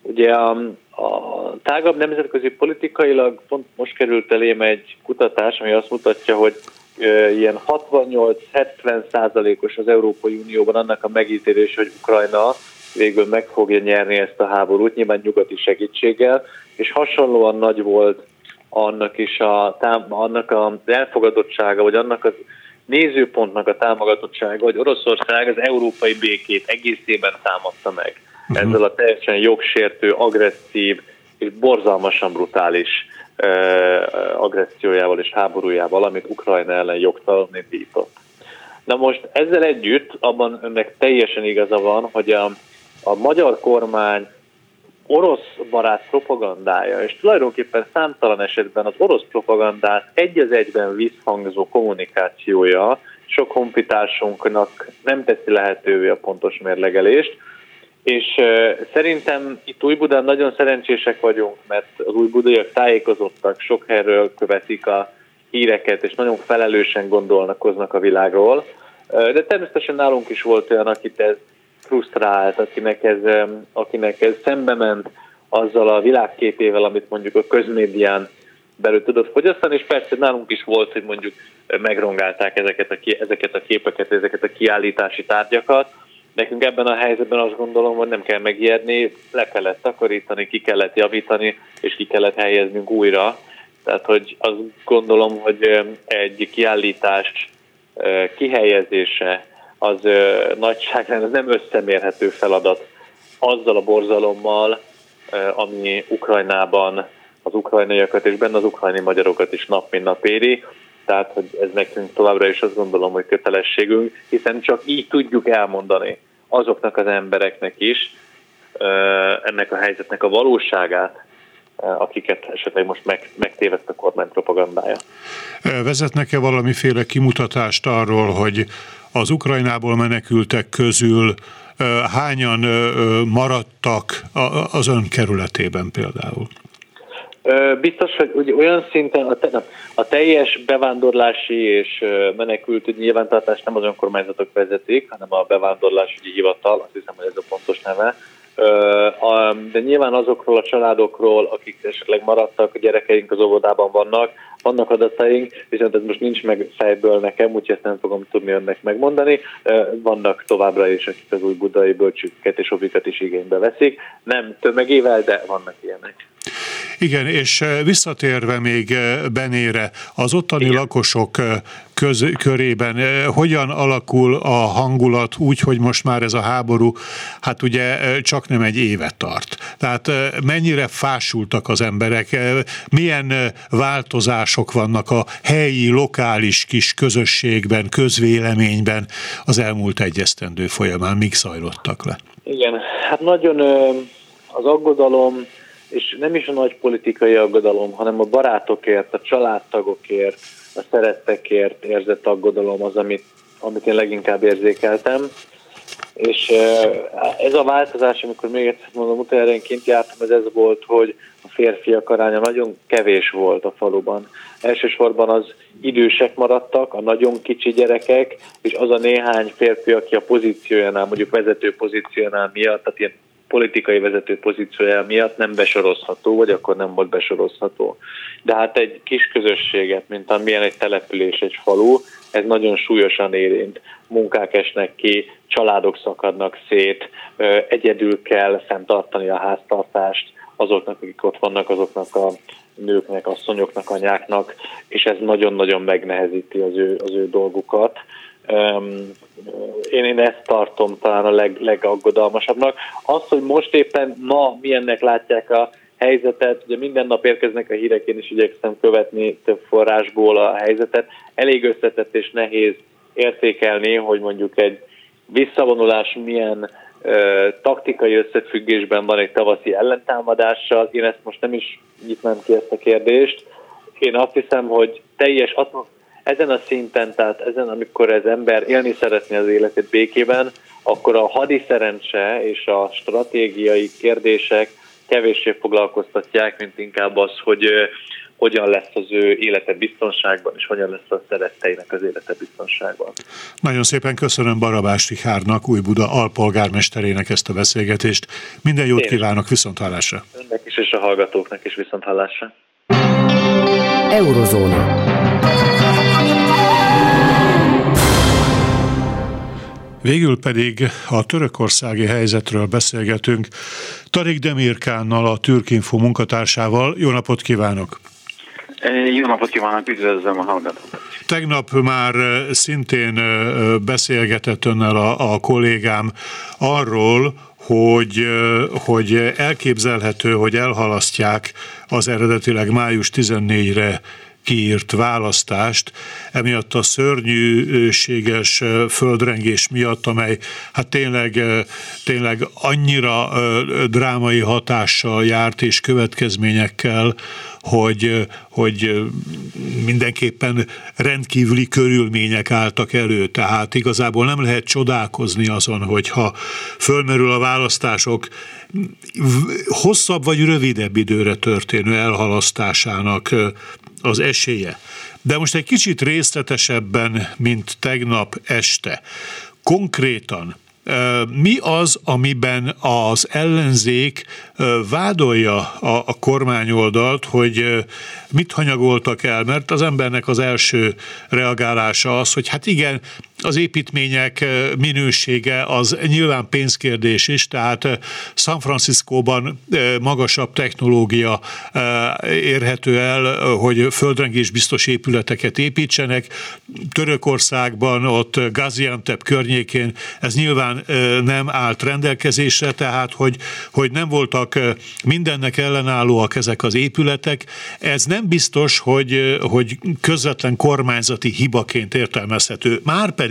D: Ugye a, a tágabb nemzetközi politikailag pont most került elém egy kutatás, ami azt mutatja, hogy ilyen 68-70 százalékos az Európai Unióban annak a megítélés, hogy Ukrajna végül meg fogja nyerni ezt a háborút, nyilván nyugati segítséggel, és hasonlóan nagy volt annak is a, annak az elfogadottsága, vagy annak az nézőpontnak a támogatottsága, hogy Oroszország az európai békét egészében támadta meg. Ezzel a teljesen jogsértő, agresszív és borzalmasan brutális agressziójával és háborújával, amit Ukrajna ellen jogtalanul indított. Na most ezzel együtt abban önnek teljesen igaza van, hogy a, a magyar kormány orosz barát propagandája, és tulajdonképpen számtalan esetben az orosz propagandát egy az egyben visszhangzó kommunikációja sok honfitársunknak nem teszi lehetővé a pontos mérlegelést, és szerintem itt Újbudán nagyon szerencsések vagyunk, mert az újbudaiak tájékozottak, sok helyről követik a híreket, és nagyon felelősen gondolnakoznak a világról. De természetesen nálunk is volt olyan, akit ez frusztrált, akinek ez, akinek ez szembe ment azzal a világképével, amit mondjuk a közmédián belül tudott fogyasztani, és persze nálunk is volt, hogy mondjuk megrongálták ezeket a, ezeket a képeket, ezeket a kiállítási tárgyakat, Nekünk ebben a helyzetben azt gondolom, hogy nem kell megijedni, le kellett takarítani, ki kellett javítani, és ki kellett helyeznünk újra. Tehát, hogy azt gondolom, hogy egy kiállítás kihelyezése az nagyságrend nem összemérhető feladat azzal a borzalommal, ami Ukrajnában az ukrajnaiakat és benne az ukrajni magyarokat is nap mint nap éri. Tehát, hogy ez nekünk továbbra is azt gondolom, hogy kötelességünk, hiszen csak így tudjuk elmondani azoknak az embereknek is ennek a helyzetnek a valóságát, akiket esetleg most meg, megtévedt a kormány propagandája.
B: Vezetnek-e valamiféle kimutatást arról, hogy az Ukrajnából menekültek közül hányan maradtak az ön kerületében például?
D: Biztos, hogy ugye olyan szinten a, te, a teljes bevándorlási és menekült nyilvántartást nem az önkormányzatok vezetik, hanem a bevándorlásügyi hivatal, azt hiszem, hogy ez a pontos neve. De nyilván azokról a családokról, akik esetleg maradtak, a gyerekeink az óvodában vannak, vannak adataink, viszont ez most nincs meg fejből nekem, úgyhogy ezt nem fogom tudni önnek megmondani. Vannak továbbra is, akik az új budai bölcsüket és ovikat is igénybe veszik. Nem tömegével, de vannak ilyenek.
B: Igen, és visszatérve még Benére, az ottani Igen. lakosok köz, körében. Hogyan alakul a hangulat úgy, hogy most már ez a háború, hát ugye csak nem egy éve tart. Tehát mennyire fásultak az emberek, milyen változások vannak a helyi, lokális kis közösségben, közvéleményben az elmúlt egyesztendő folyamán, mik zajlottak le?
D: Igen, hát nagyon az aggodalom, és nem is a nagy politikai aggodalom, hanem a barátokért, a családtagokért, a szerettekért érzett aggodalom az, amit, amit én leginkább érzékeltem. És ez a változás, amikor még egyszer mondom, én kint jártam, ez ez volt, hogy a férfiak aránya nagyon kevés volt a faluban. Elsősorban az idősek maradtak, a nagyon kicsi gyerekek, és az a néhány férfi, aki a pozíciójánál, mondjuk vezető pozíciójánál miatt, tehát ilyen politikai vezető pozíciója miatt nem besorozható, vagy akkor nem volt besorozható. De hát egy kis közösséget, mint amilyen egy település, egy falu, ez nagyon súlyosan érint. Munkák esnek ki, családok szakadnak szét, egyedül kell fenntartani a háztartást azoknak, akik ott vannak, azoknak a nőknek, asszonyoknak, anyáknak, és ez nagyon-nagyon megnehezíti az ő, az ő dolgukat. Én, én ezt tartom talán a leg, legaggodalmasabbnak. Az, hogy most éppen ma milyennek látják a helyzetet, ugye minden nap érkeznek a hírek, én is igyekszem követni több forrásból a helyzetet. Elég összetett és nehéz értékelni, hogy mondjuk egy visszavonulás milyen ö, taktikai összefüggésben van egy tavaszi ellentámadással. Én ezt most nem is nyitnám ki ezt a kérdést. Én azt hiszem, hogy teljes atmoszféra ezen a szinten, tehát ezen, amikor ez ember élni szeretné az életét békében, akkor a hadi szerencse és a stratégiai kérdések kevéssé foglalkoztatják, mint inkább az, hogy hogyan lesz az ő élete biztonságban, és hogyan lesz a szeretteinek az élete biztonságban.
B: Nagyon szépen köszönöm Barabás Rihárnak, Új Buda alpolgármesterének ezt a beszélgetést. Minden jót Én kívánok, viszont hallásra.
D: Önnek is, és a hallgatóknak is viszont hallásra.
A: Eurozóna.
B: Végül pedig a törökországi helyzetről beszélgetünk Tarik Demirkánnal, a Türkinfo munkatársával. Jó napot kívánok!
E: Jó napot kívánok, üdvözlöm a hallgatókat!
B: Tegnap már szintén beszélgetett önnel a, a kollégám arról, hogy, hogy elképzelhető, hogy elhalasztják az eredetileg május 14-re kiírt választást, emiatt a szörnyűséges földrengés miatt, amely hát tényleg, tényleg annyira drámai hatással járt és következményekkel, hogy, hogy mindenképpen rendkívüli körülmények álltak elő, tehát igazából nem lehet csodálkozni azon, hogyha fölmerül a választások hosszabb vagy rövidebb időre történő elhalasztásának az esélye. De most egy kicsit részletesebben, mint tegnap este. Konkrétan mi az, amiben az ellenzék vádolja a, a kormányoldalt, hogy mit hanyagoltak el? Mert az embernek az első reagálása az, hogy hát igen, az építmények minősége az nyilván pénzkérdés is, tehát San Franciscóban magasabb technológia érhető el, hogy földrengés biztos épületeket építsenek. Törökországban, ott Gaziantep környékén ez nyilván nem állt rendelkezésre, tehát hogy, hogy nem voltak mindennek ellenállóak ezek az épületek. Ez nem biztos, hogy, hogy közvetlen kormányzati hibaként értelmezhető. Márpedig pedig,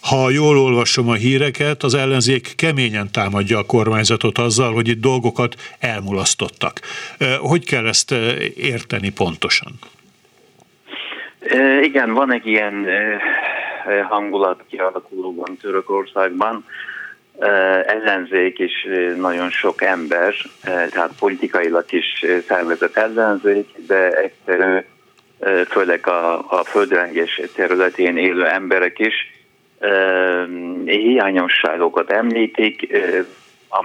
B: ha jól olvasom a híreket, az ellenzék keményen támadja a kormányzatot azzal, hogy itt dolgokat elmulasztottak. Hogy kell ezt érteni pontosan?
E: Igen, van egy ilyen hangulat kialakulóban Törökországban, ellenzék is nagyon sok ember, tehát politikailag is szervezett ellenzék, de egyszerű főleg a, a földrengés területén élő emberek is hiányosságokat említik a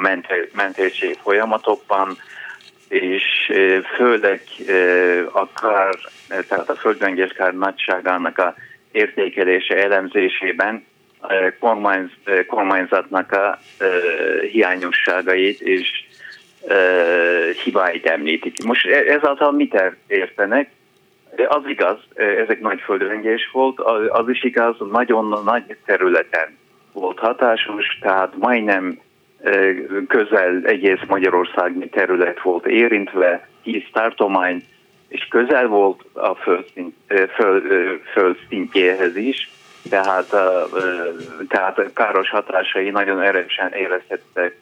E: mentési folyamatokban, és főleg a kár, tehát a földrengés kár nagyságának a értékelése, elemzésében kormány, kormányzatnak a hiányosságait és hibáit említik. Most e, ezáltal mit értenek? Az igaz, ezek nagy földrengés volt, az is igaz, nagyon nagy területen volt hatásos, tehát majdnem közel egész Magyarország terület volt érintve, tíz tartomány, és közel volt a földszint, föld, földszintjéhez is, tehát, tehát káros hatásai nagyon erősen érezhettek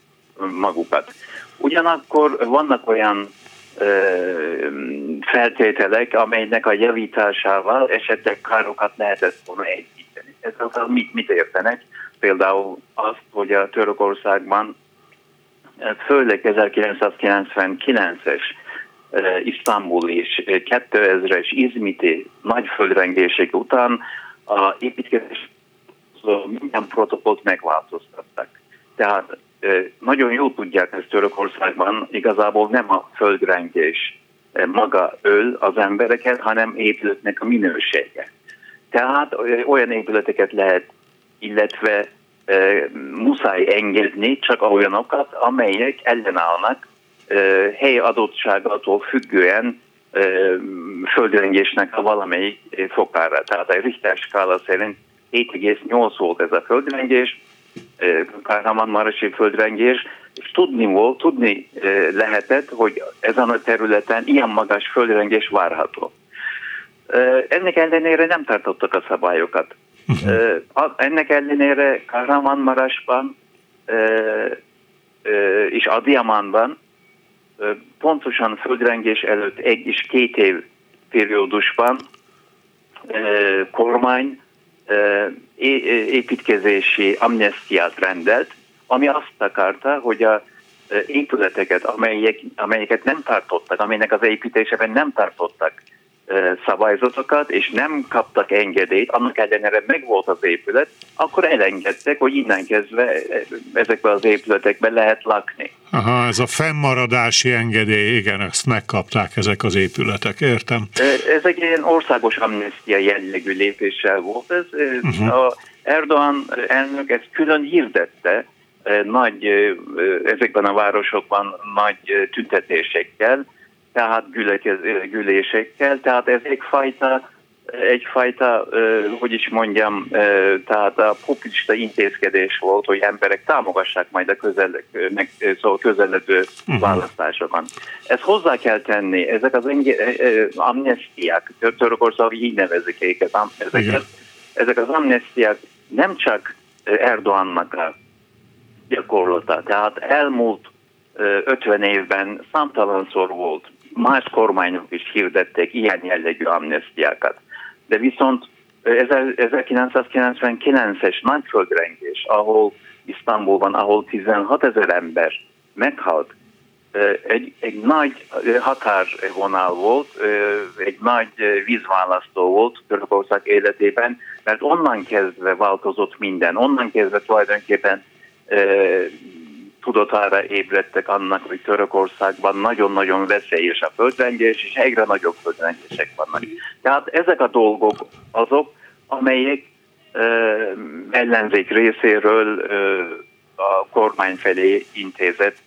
E: magukat. Ugyanakkor vannak olyan feltételek, amelynek a javításával esetleg károkat lehetett volna egyíteni. Ez az, mit, mit értenek? Például azt, hogy a Törökországban főleg 1999-es Isztambul és 2000-es izmiti nagy földrengések után a építkezés minden protokollt megváltoztattak. Tehát nagyon jól tudják ezt Törökországban, igazából nem a földrengés maga öl az embereket, hanem épületnek a minősége. Tehát olyan épületeket lehet, illetve muszáj engedni csak olyanokat, amelyek ellenállnak hely adottságától függően földrengésnek a valamelyik fokára. Tehát a Richter skála szerint 7,8 volt ez a földrengés, Kárhámán-Marasi földrengés, és tudni volt, tudni lehetett, hogy ezen a területen ilyen magas földrengés várható. Ennek ellenére nem tartottak a szabályokat. Uh-huh. Ennek ellenére Kárhámán-Marasban és Adiamanban pontosan földrengés előtt egy és két év periódusban kormány építkezési amnestiát rendelt, ami azt akarta, hogy a épületeket, amelyek, amelyeket nem tartottak, amelynek az építésében nem tartottak szabályzatokat, és nem kaptak engedélyt, annak ellenére meg volt az épület, akkor elengedtek, hogy innen kezdve ezekben az épületekben lehet lakni.
B: Aha, ez a fennmaradási engedély, igen, ezt megkapták ezek az épületek, értem.
E: Ez egy ilyen országos amnestia jellegű lépéssel volt. Ez, uh-huh. a Erdogan elnök ezt külön hirdette, nagy, ezekben a városokban nagy tüntetésekkel, tehát gyűlésekkel, tehát ez egyfajta, egyfajta, hogy is mondjam, tehát a populista intézkedés volt, hogy emberek támogassák majd a közel, meg, szóval közeledő uh-huh. választásokon. Ezt hozzá kell tenni, ezek az amnestiák, Törökország így nevezik őket, ezeket, ezek az amnestiák nem csak Erdogannak a gyakorlata, tehát elmúlt 50 évben számtalanszor volt más kormányok is hirdették ilyen jellegű amnestiákat. De viszont 1999-es nagy földrengés, ahol Isztambulban, ahol 16 ezer ember meghalt, egy, egy nagy határvonal volt, egy nagy vízválasztó volt Törökország életében, mert onnan kezdve változott minden, onnan kezdve tulajdonképpen tudatára ébredtek annak, hogy Törökországban nagyon-nagyon veszélyes a földrengés, és egyre nagyobb földrengések vannak. Tehát ezek a dolgok azok, amelyek ö, ellenzék részéről ö, a kormány felé intézett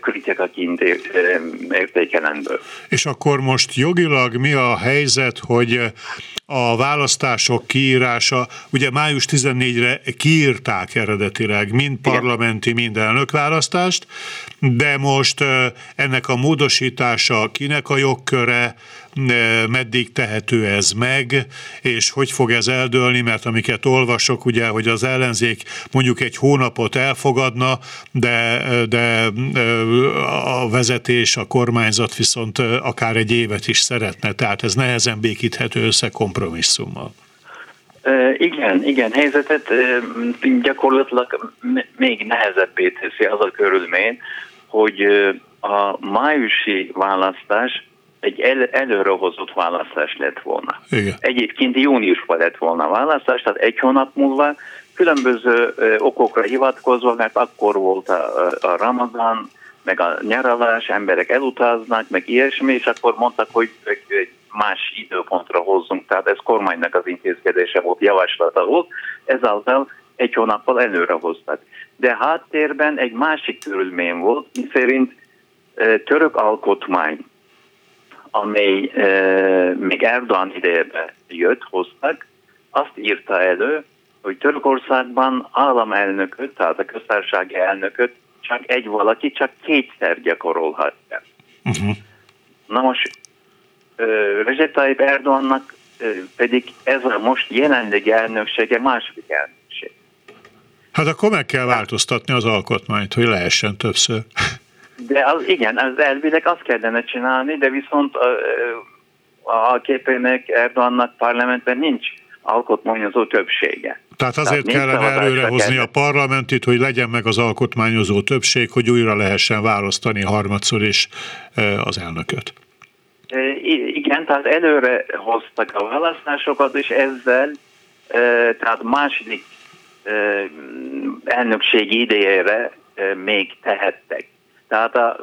E: kritikaként értékelendő.
B: És akkor most jogilag mi a helyzet, hogy a választások kiírása, ugye május 14-re kiírták eredetileg mind parlamenti, mind elnökválasztást, de most ennek a módosítása kinek a jogköre, meddig tehető ez meg, és hogy fog ez eldőlni, mert amiket olvasok, ugye, hogy az ellenzék mondjuk egy hónapot elfogadna, de, de a vezetés, a kormányzat viszont akár egy évet is szeretne, tehát ez nehezen békíthető össze kompromisszummal.
E: Igen, igen, helyzetet gyakorlatilag még nehezebbé teszi az a körülmény, hogy a májusi választás egy el, előre hozott választás lett volna. Igen. Egyébként júniusban lett volna a választás, tehát egy hónap múlva különböző okokra hivatkozva, mert akkor volt a, a Ramadán, meg a nyaralás, emberek elutaznak, meg ilyesmi, és akkor mondtak, hogy más időpontra hozzunk, tehát ez kormánynak az intézkedése volt, javaslata volt, ezáltal egy hónappal előre hoztak. De háttérben egy másik körülmény volt, miszerint török alkotmány, amely még Erdogan idejében jött, hoztak, azt írta elő, hogy Törökországban államelnököt, tehát a köztársasági elnököt csak egy valaki csak kétszer gyakorolhatja. Uh-huh. Na most Recep Tayyip Erdogannak pedig ez a most jelenlegi elnöksége második elnökség.
B: Hát akkor meg kell változtatni az alkotmányt, hogy lehessen többször.
E: De az, igen, az elvileg azt kellene csinálni, de viszont a, a képének Erdogannak parlamentben nincs alkotmányozó többsége.
B: Tehát azért Tehát kellene előrehozni a parlamentit, hogy legyen meg az alkotmányozó többség, hogy újra lehessen választani harmadszor is az elnököt.
E: Igen, tehát előre hoztak a választásokat, és ezzel tehát második elnökségi idejére még tehettek. Tehát a,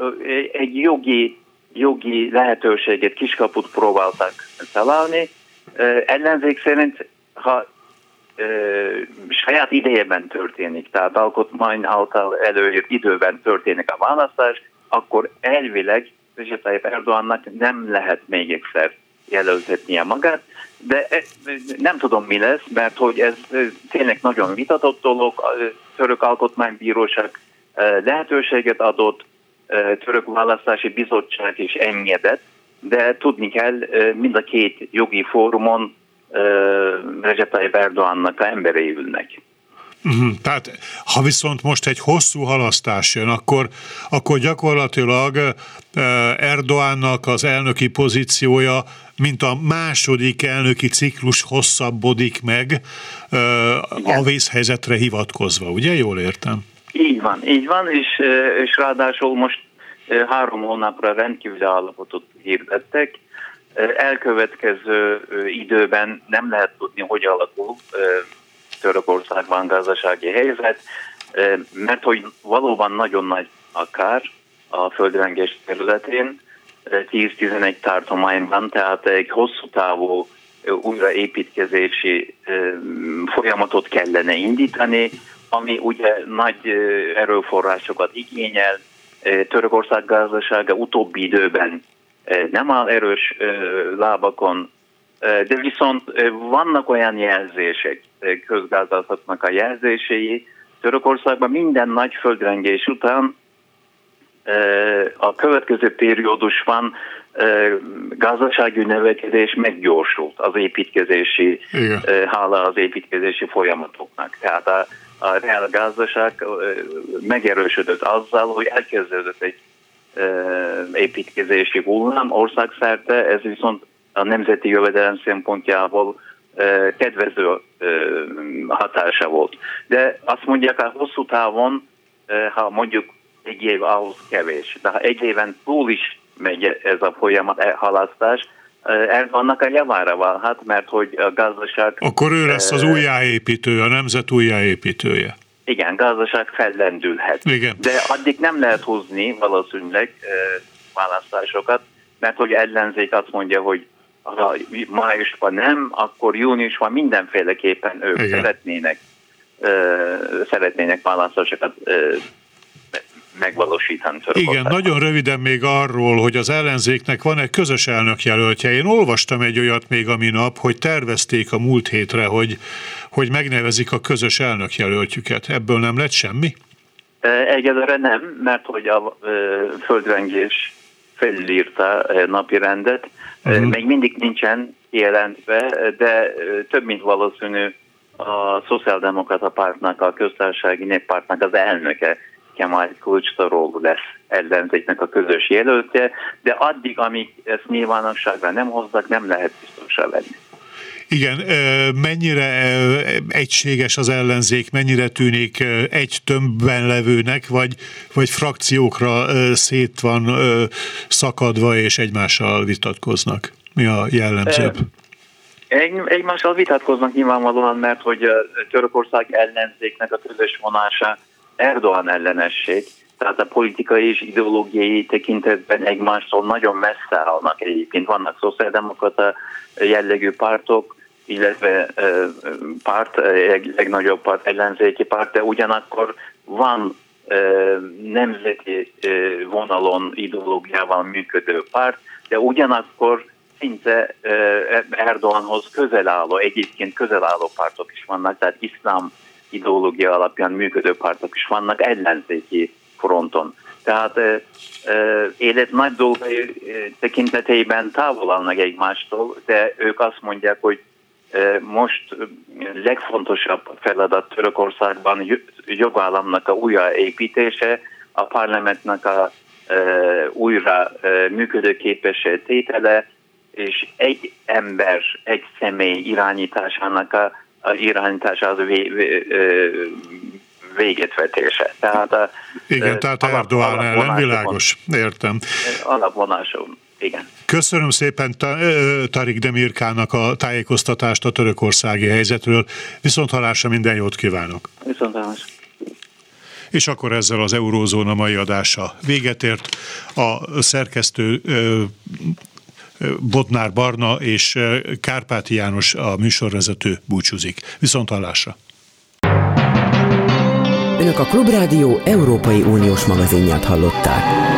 E: egy jogi, jogi lehetőséget, kiskaput próbáltak találni. Ellenzék szerint, ha saját idejében történik, tehát alkotmány által előírt időben történik a választás, akkor elvileg Recep Tayyip Erdogannak nem lehet még egyszer jelöltetnie magát, de nem tudom mi lesz, mert hogy ez tényleg nagyon vitatott dolog, a török alkotmánybíróság lehetőséget adott, török választási bizottság is engedett, de tudni kell, mind a két jogi fórumon Recep Tayyip Erdogannak a emberei ülnek.
B: Uh-huh. Tehát ha viszont most egy hosszú halasztás jön, akkor, akkor gyakorlatilag Erdoánnak az elnöki pozíciója, mint a második elnöki ciklus hosszabbodik meg a vészhelyzetre hivatkozva, ugye? Jól értem?
E: Így van, így van, és, és ráadásul most három hónapra rendkívüli állapotot hirdettek. Elkövetkező időben nem lehet tudni, hogy alakul Törökországban gazdasági helyzet, mert hogy valóban nagyon nagy a kár a földrengés területén, 10-11 tartományban, tehát egy hosszú távú újraépítkezési folyamatot kellene indítani, ami ugye nagy erőforrásokat igényel. Törökország gazdasága utóbbi időben nem áll erős lábakon, de viszont vannak olyan jelzések, közgázdázatnak a jelzései. Törökországban minden nagy földrengés után a következő periódusban gazdasági növekedés meggyorsult az építkezési, Igen. hála az építkezési folyamatoknak. Tehát a, a reál gazdaság megerősödött azzal, hogy elkezdődött egy építkezési hullám országszerte, ez viszont a nemzeti jövedelem szempontjából kedvező hatása volt. De azt mondják, a hosszú távon, ha mondjuk egy év ahhoz kevés, de ha egy éven túl is megy ez a folyamat, e halasztás, annak a javára válhat, mert hogy a gazdaság...
B: Akkor ő lesz az újjáépítő, a nemzet újjáépítője.
E: Igen, gazdaság fellendülhet. Igen. De addig nem lehet hozni valószínűleg választásokat, mert hogy ellenzék azt mondja, hogy ha májusban nem, akkor júniusban mindenféleképpen ők Igen. szeretnének szeretnének választásokat megvalósítani.
B: Igen, nagyon röviden még arról, hogy az ellenzéknek van egy közös elnökjelöltje. Én olvastam egy olyat még a minap, hogy tervezték a múlt hétre, hogy, hogy megnevezik a közös elnökjelöltjüket. Ebből nem lett semmi?
E: Egyelőre nem, mert hogy a földrengés felírta napi rendet, Uh-huh. Még mindig nincsen jelentve, de több mint valószínű a Szociáldemokrata Pártnak, a Köztársasági Néppártnak az elnöke Kemal Kulcstaró lesz ellenzéknek a közös jelöltje, de addig, amíg ezt nyilvánosságra nem hozzak, nem lehet biztosra venni.
B: Igen, mennyire egységes az ellenzék, mennyire tűnik egy tömbben levőnek, vagy, vagy frakciókra szét van szakadva és egymással vitatkoznak? Mi a jellemzőbb?
E: Egy, egymással vitatkoznak nyilvánvalóan, mert hogy Törökország ellenzéknek a közös vonása Erdogan ellenesség, tehát a politikai és ideológiai tekintetben egymástól nagyon messze állnak egyébként. Vannak szociáldemokrata jellegű pártok, illetve párt, legnagyobb párt, ellenzéki párt, de ugyanakkor van nemzeti vonalon ideológiával működő párt, de ugyanakkor szinte Erdoganhoz közel álló, egyébként közel álló pártok is vannak, tehát iszlám ideológia alapján működő pártok is vannak ellenzéki fronton. Tehát élet nagy dolgai tekintetében távol állnak egymástól, de ők azt mondják, hogy most legfontosabb feladat Törökországban jogállamnak a újraépítése, a parlamentnek a újra működőképes tétele, és egy ember, egy személy irányításának a, a irányítása az vé, vé, véget vetése.
B: Tehát a, Igen, tehát Erdoğan ellen világos, értem.
E: Alapvonásom igen.
B: Köszönöm szépen Tarik Demirkának a tájékoztatást a törökországi helyzetről. Viszont halásra minden jót kívánok.
E: Viszont hallásra.
B: És akkor ezzel az Eurózóna mai adása véget ért. A szerkesztő Bodnár Barna és Kárpáti János a műsorvezető búcsúzik. Viszont hallásra.
A: Önök a Klubrádió Európai Uniós magazinját hallották.